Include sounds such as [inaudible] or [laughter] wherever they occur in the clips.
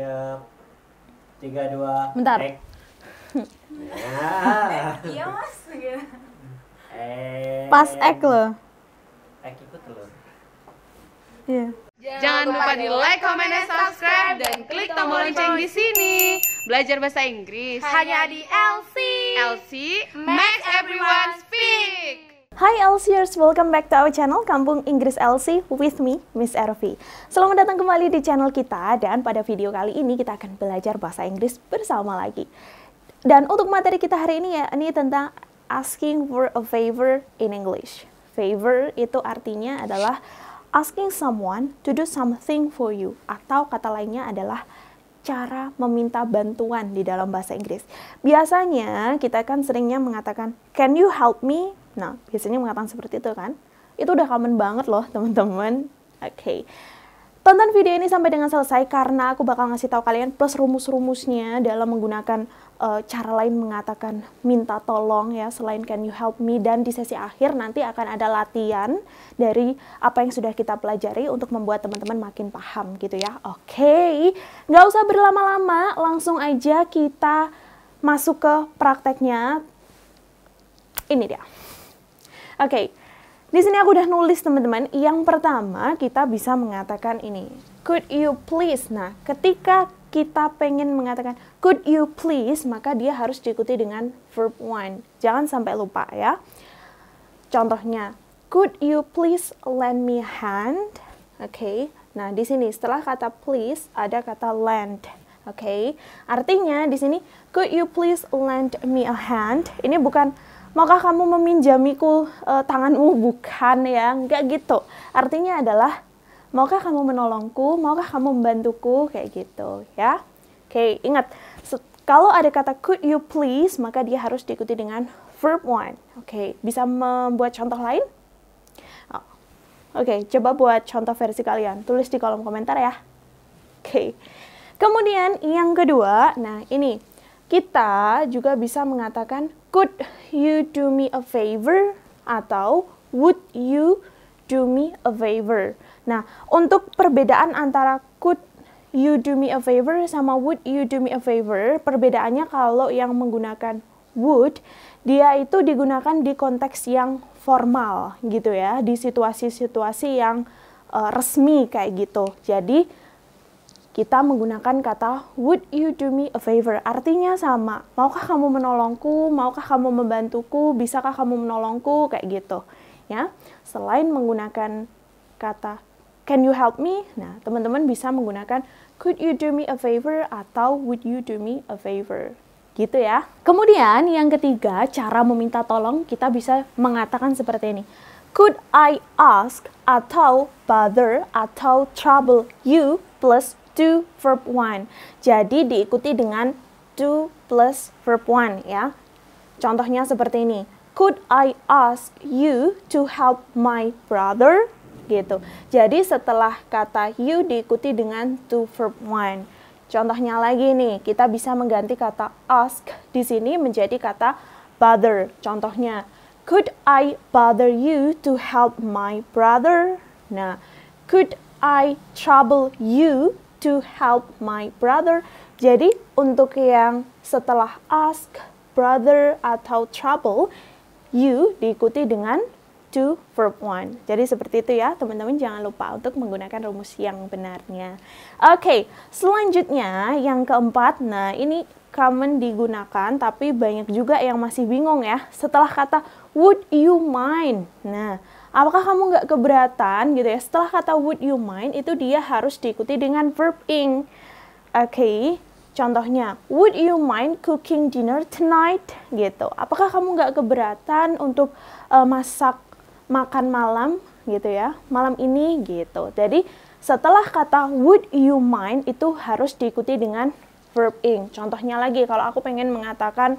Siap. Tiga, dua. Bentar. Ek. [laughs] Ya. iya mas gitu. Eh. Pas ek loh. Ek ikut telur. Iya. Jangan lupa di like, comment, dan subscribe dan klik tombol lonceng di sini. Belajar bahasa Inggris hanya di LC LC makes everyone speak. Hai LCers, welcome back to our channel Kampung Inggris LC with me, Miss Ervi. Selamat datang kembali di channel kita dan pada video kali ini kita akan belajar bahasa Inggris bersama lagi. Dan untuk materi kita hari ini ya, ini tentang asking for a favor in English. Favor itu artinya adalah asking someone to do something for you atau kata lainnya adalah cara meminta bantuan di dalam bahasa Inggris. Biasanya kita kan seringnya mengatakan, "Can you help me?" Nah, biasanya mengatakan seperti itu kan. Itu udah common banget loh, teman-teman. Oke. Okay. Tonton video ini sampai dengan selesai karena aku bakal ngasih tahu kalian plus rumus-rumusnya dalam menggunakan uh, cara lain mengatakan minta tolong ya selain can you help me dan di sesi akhir nanti akan ada latihan dari apa yang sudah kita pelajari untuk membuat teman-teman makin paham gitu ya. Oke, okay. nggak usah berlama-lama, langsung aja kita masuk ke prakteknya. Ini dia. Oke. Okay. Di sini aku udah nulis teman-teman. Yang pertama kita bisa mengatakan ini. Could you please? Nah, ketika kita pengen mengatakan could you please, maka dia harus diikuti dengan verb one. Jangan sampai lupa ya. Contohnya, could you please lend me a hand? Oke. Okay. Nah, di sini setelah kata please ada kata lend. Oke. Okay. Artinya di sini could you please lend me a hand? Ini bukan maukah kamu meminjamiku uh, tanganmu? Bukan ya, enggak gitu. Artinya adalah, maukah kamu menolongku? Maukah kamu membantuku? Kayak gitu ya. Oke, ingat, kalau ada kata could you please, maka dia harus diikuti dengan verb one. Oke, bisa membuat contoh lain? Oh. Oke, coba buat contoh versi kalian. Tulis di kolom komentar ya. Oke. Kemudian yang kedua, nah ini kita juga bisa mengatakan could you do me a favor atau would you do me a favor. Nah, untuk perbedaan antara could you do me a favor sama would you do me a favor, perbedaannya kalau yang menggunakan would, dia itu digunakan di konteks yang formal gitu ya, di situasi-situasi yang uh, resmi kayak gitu. Jadi, kita menggunakan kata would you do me a favor? Artinya sama maukah kamu menolongku? Maukah kamu membantuku? Bisakah kamu menolongku? Kayak gitu ya. Selain menggunakan kata can you help me nah teman-teman bisa menggunakan could you do me a favor atau would you do me a favor gitu ya kemudian yang ketiga cara meminta tolong kita bisa mengatakan seperti ini could I ask atau bother atau trouble you plus to verb one. Jadi diikuti dengan to plus verb one ya. Contohnya seperti ini. Could I ask you to help my brother? Gitu. Jadi setelah kata you diikuti dengan to verb one. Contohnya lagi nih, kita bisa mengganti kata ask di sini menjadi kata bother. Contohnya, could I bother you to help my brother? Nah, could I trouble you to help my brother. Jadi untuk yang setelah ask, brother atau trouble, you diikuti dengan to verb one. Jadi seperti itu ya, teman-teman jangan lupa untuk menggunakan rumus yang benarnya. Oke, okay, selanjutnya yang keempat, nah ini common digunakan tapi banyak juga yang masih bingung ya. Setelah kata would you mind. Nah, apakah kamu nggak keberatan gitu ya setelah kata would you mind itu dia harus diikuti dengan verb ing oke okay. contohnya would you mind cooking dinner tonight gitu apakah kamu nggak keberatan untuk uh, masak makan malam gitu ya malam ini gitu jadi setelah kata would you mind itu harus diikuti dengan verb ing contohnya lagi kalau aku pengen mengatakan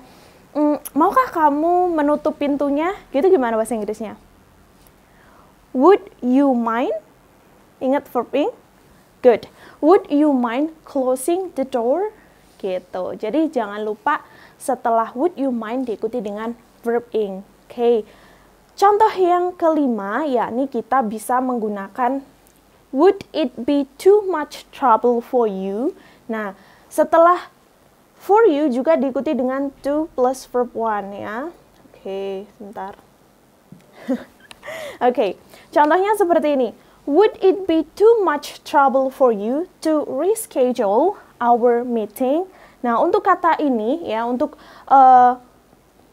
mm, maukah kamu menutup pintunya gitu gimana bahasa Inggrisnya Would you mind? Ingat verb ing? Good. Would you mind closing the door? Gitu. Jadi jangan lupa setelah would you mind diikuti dengan verb ing. Oke. Okay. Contoh yang kelima yakni kita bisa menggunakan would it be too much trouble for you Nah, setelah for you juga diikuti dengan to plus verb one ya. Oke, sebentar. [laughs] Oke, contohnya seperti ini. Would it be too much trouble for you to reschedule our meeting? Nah, untuk kata ini ya, untuk uh,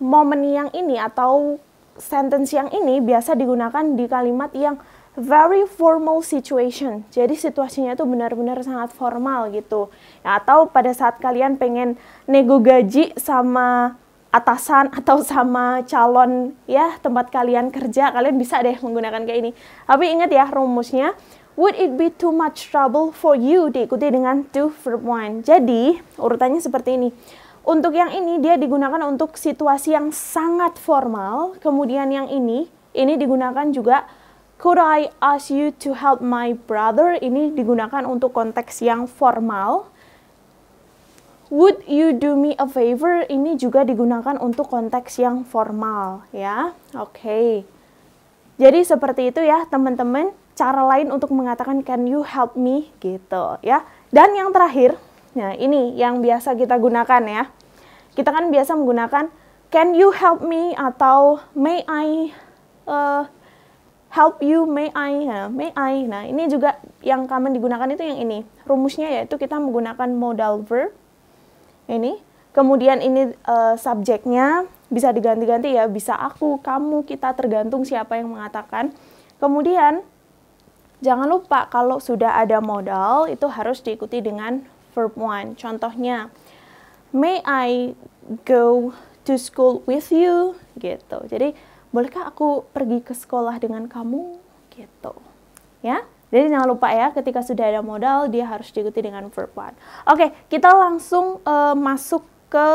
momen yang ini atau sentence yang ini biasa digunakan di kalimat yang very formal situation. Jadi situasinya itu benar-benar sangat formal gitu. Ya, atau pada saat kalian pengen nego gaji sama atasan [laughs] atau sama calon ya tempat kalian kerja kalian bisa deh menggunakan kayak ini tapi ingat ya rumusnya would it be too much trouble for you diikuti dengan to verb one jadi urutannya seperti ini untuk yang ini dia digunakan untuk situasi yang sangat formal kemudian yang ini ini digunakan juga could I ask you to help my brother ini digunakan untuk konteks yang formal Would you do me a favor ini juga digunakan untuk konteks yang formal ya. Oke. Okay. Jadi seperti itu ya teman-teman, cara lain untuk mengatakan can you help me gitu ya. Dan yang terakhir, nah ini yang biasa kita gunakan ya. Kita kan biasa menggunakan can you help me? atau may I uh, help you, may I, nah, may I. Nah, ini juga yang kami digunakan itu yang ini. Rumusnya yaitu kita menggunakan modal verb. Ini. Kemudian ini uh, subjeknya. Bisa diganti-ganti ya. Bisa aku kamu kita tergantung siapa yang mengatakan. Kemudian jangan lupa kalau sudah ada modal itu harus diikuti dengan verb one contohnya may I go to school with you gitu jadi bolehkah aku pergi ke sekolah dengan kamu gitu ya jadi jangan lupa ya, ketika sudah ada modal, dia harus diikuti dengan verb one. Oke, kita langsung uh, masuk ke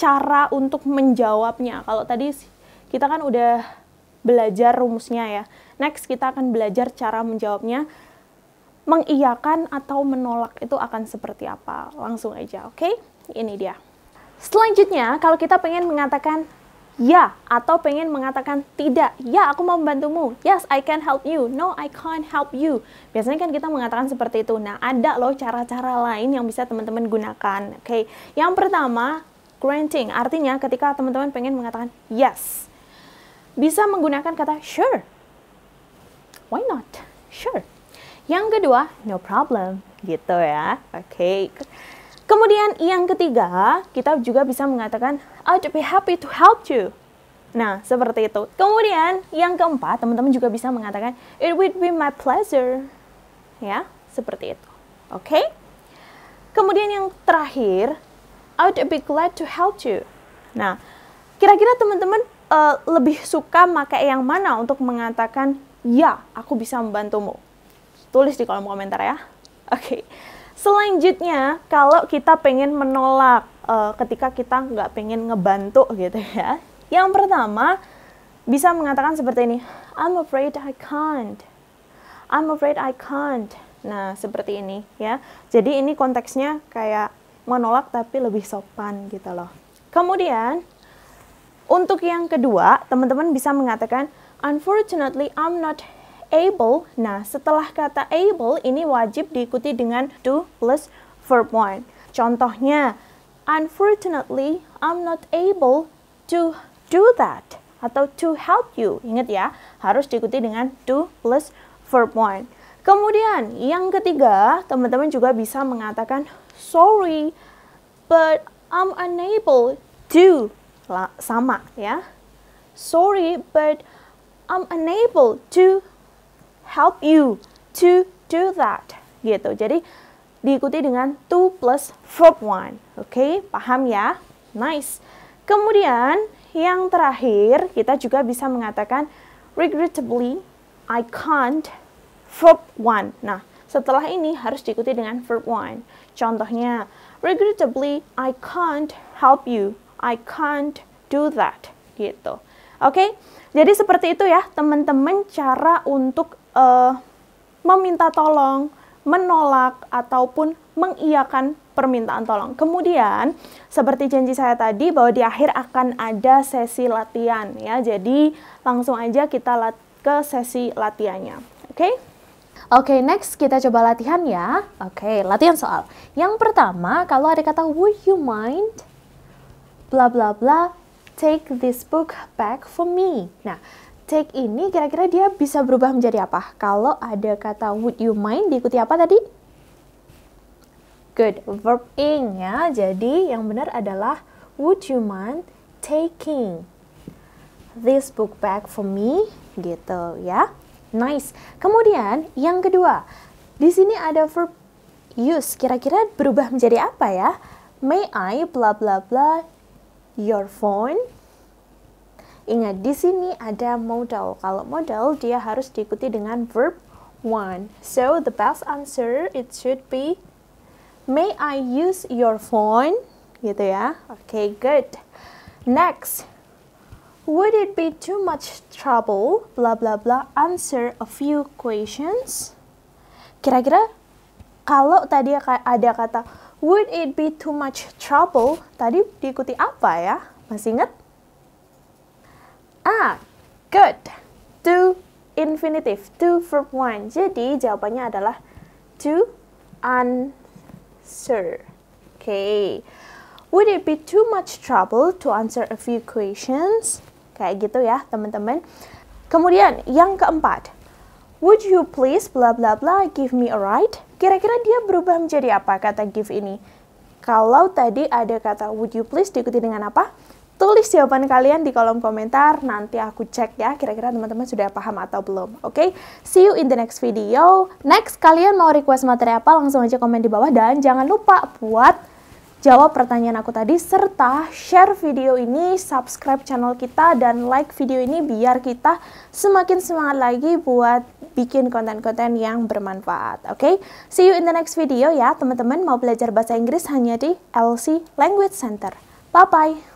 cara untuk menjawabnya. Kalau tadi kita kan udah belajar rumusnya ya. Next kita akan belajar cara menjawabnya. Mengiyakan atau menolak itu akan seperti apa. Langsung aja, oke? Ini dia. Selanjutnya, kalau kita pengen mengatakan ya atau pengen mengatakan tidak ya aku mau membantumu yes I can help you no I can't help you biasanya kan kita mengatakan seperti itu nah ada loh cara-cara lain yang bisa teman-teman gunakan oke okay. yang pertama granting artinya ketika teman-teman pengen mengatakan yes bisa menggunakan kata sure why not sure yang kedua no problem gitu ya oke okay. Kemudian yang ketiga, kita juga bisa mengatakan I'd be happy to help you. Nah, seperti itu. Kemudian yang keempat, teman-teman juga bisa mengatakan it would be my pleasure. Ya, seperti itu. Oke? Okay? Kemudian yang terakhir, I'd be glad to help you. Nah, kira-kira teman-teman uh, lebih suka pakai yang mana untuk mengatakan ya, aku bisa membantumu? Tulis di kolom komentar ya. Oke. Okay. Selanjutnya, kalau kita pengen menolak uh, ketika kita nggak pengen ngebantu gitu ya. Yang pertama, bisa mengatakan seperti ini, I'm afraid I can't. I'm afraid I can't. Nah, seperti ini ya. Jadi ini konteksnya kayak menolak tapi lebih sopan gitu loh. Kemudian, untuk yang kedua, teman-teman bisa mengatakan, Unfortunately, I'm not able. Nah, setelah kata able ini wajib diikuti dengan do plus verb one. Contohnya, unfortunately, I'm not able to do that atau to help you. Ingat ya, harus diikuti dengan do plus verb one. Kemudian, yang ketiga, teman-teman juga bisa mengatakan sorry, but I'm unable to. Sama ya. Sorry, but I'm unable to help you to do that gitu. Jadi diikuti dengan to plus verb one. Oke, okay? paham ya? Nice. Kemudian yang terakhir kita juga bisa mengatakan regrettably I can't verb one. Nah, setelah ini harus diikuti dengan verb one. Contohnya, regrettably I can't help you. I can't do that. Gitu. Oke, okay? jadi seperti itu ya teman-teman cara untuk uh, meminta tolong, menolak ataupun mengiyakan permintaan tolong. Kemudian seperti janji saya tadi bahwa di akhir akan ada sesi latihan ya. Jadi langsung aja kita lat ke sesi latihannya. Oke? Okay? Oke, next kita coba latihan ya. Oke, latihan soal. Yang pertama, kalau ada kata would you mind bla bla bla take this book back for me. Nah, take ini kira-kira dia bisa berubah menjadi apa? Kalau ada kata would you mind diikuti apa tadi? Good, verb ing ya. Jadi yang benar adalah would you mind taking this book back for me gitu ya. Nice. Kemudian yang kedua, di sini ada verb use. Kira-kira berubah menjadi apa ya? May I bla bla bla your phone? Ingat di sini ada modal. Kalau modal dia harus diikuti dengan verb one. So the best answer it should be May I use your phone? Gitu ya. Okay, good. Next, Would it be too much trouble, blah blah blah, answer a few questions? Kira-kira kalau tadi ada kata would it be too much trouble, tadi diikuti apa ya? Masih ingat? Ah, good. To infinitive, to verb one. Jadi jawabannya adalah to answer. Okay. Would it be too much trouble to answer a few questions? Kayak gitu ya, teman-teman. Kemudian yang keempat, would you please bla bla bla give me a ride? Kira-kira dia berubah menjadi apa kata give ini? Kalau tadi ada kata would you please diikuti dengan apa? Tulis jawaban kalian di kolom komentar, nanti aku cek ya kira-kira teman-teman sudah paham atau belum. Oke, okay? see you in the next video. Next, kalian mau request materi apa? Langsung aja komen di bawah dan jangan lupa buat jawab pertanyaan aku tadi, serta share video ini, subscribe channel kita, dan like video ini biar kita semakin semangat lagi buat bikin konten-konten yang bermanfaat. Oke, okay? see you in the next video ya teman-teman. Mau belajar bahasa Inggris hanya di LC Language Center. Bye-bye!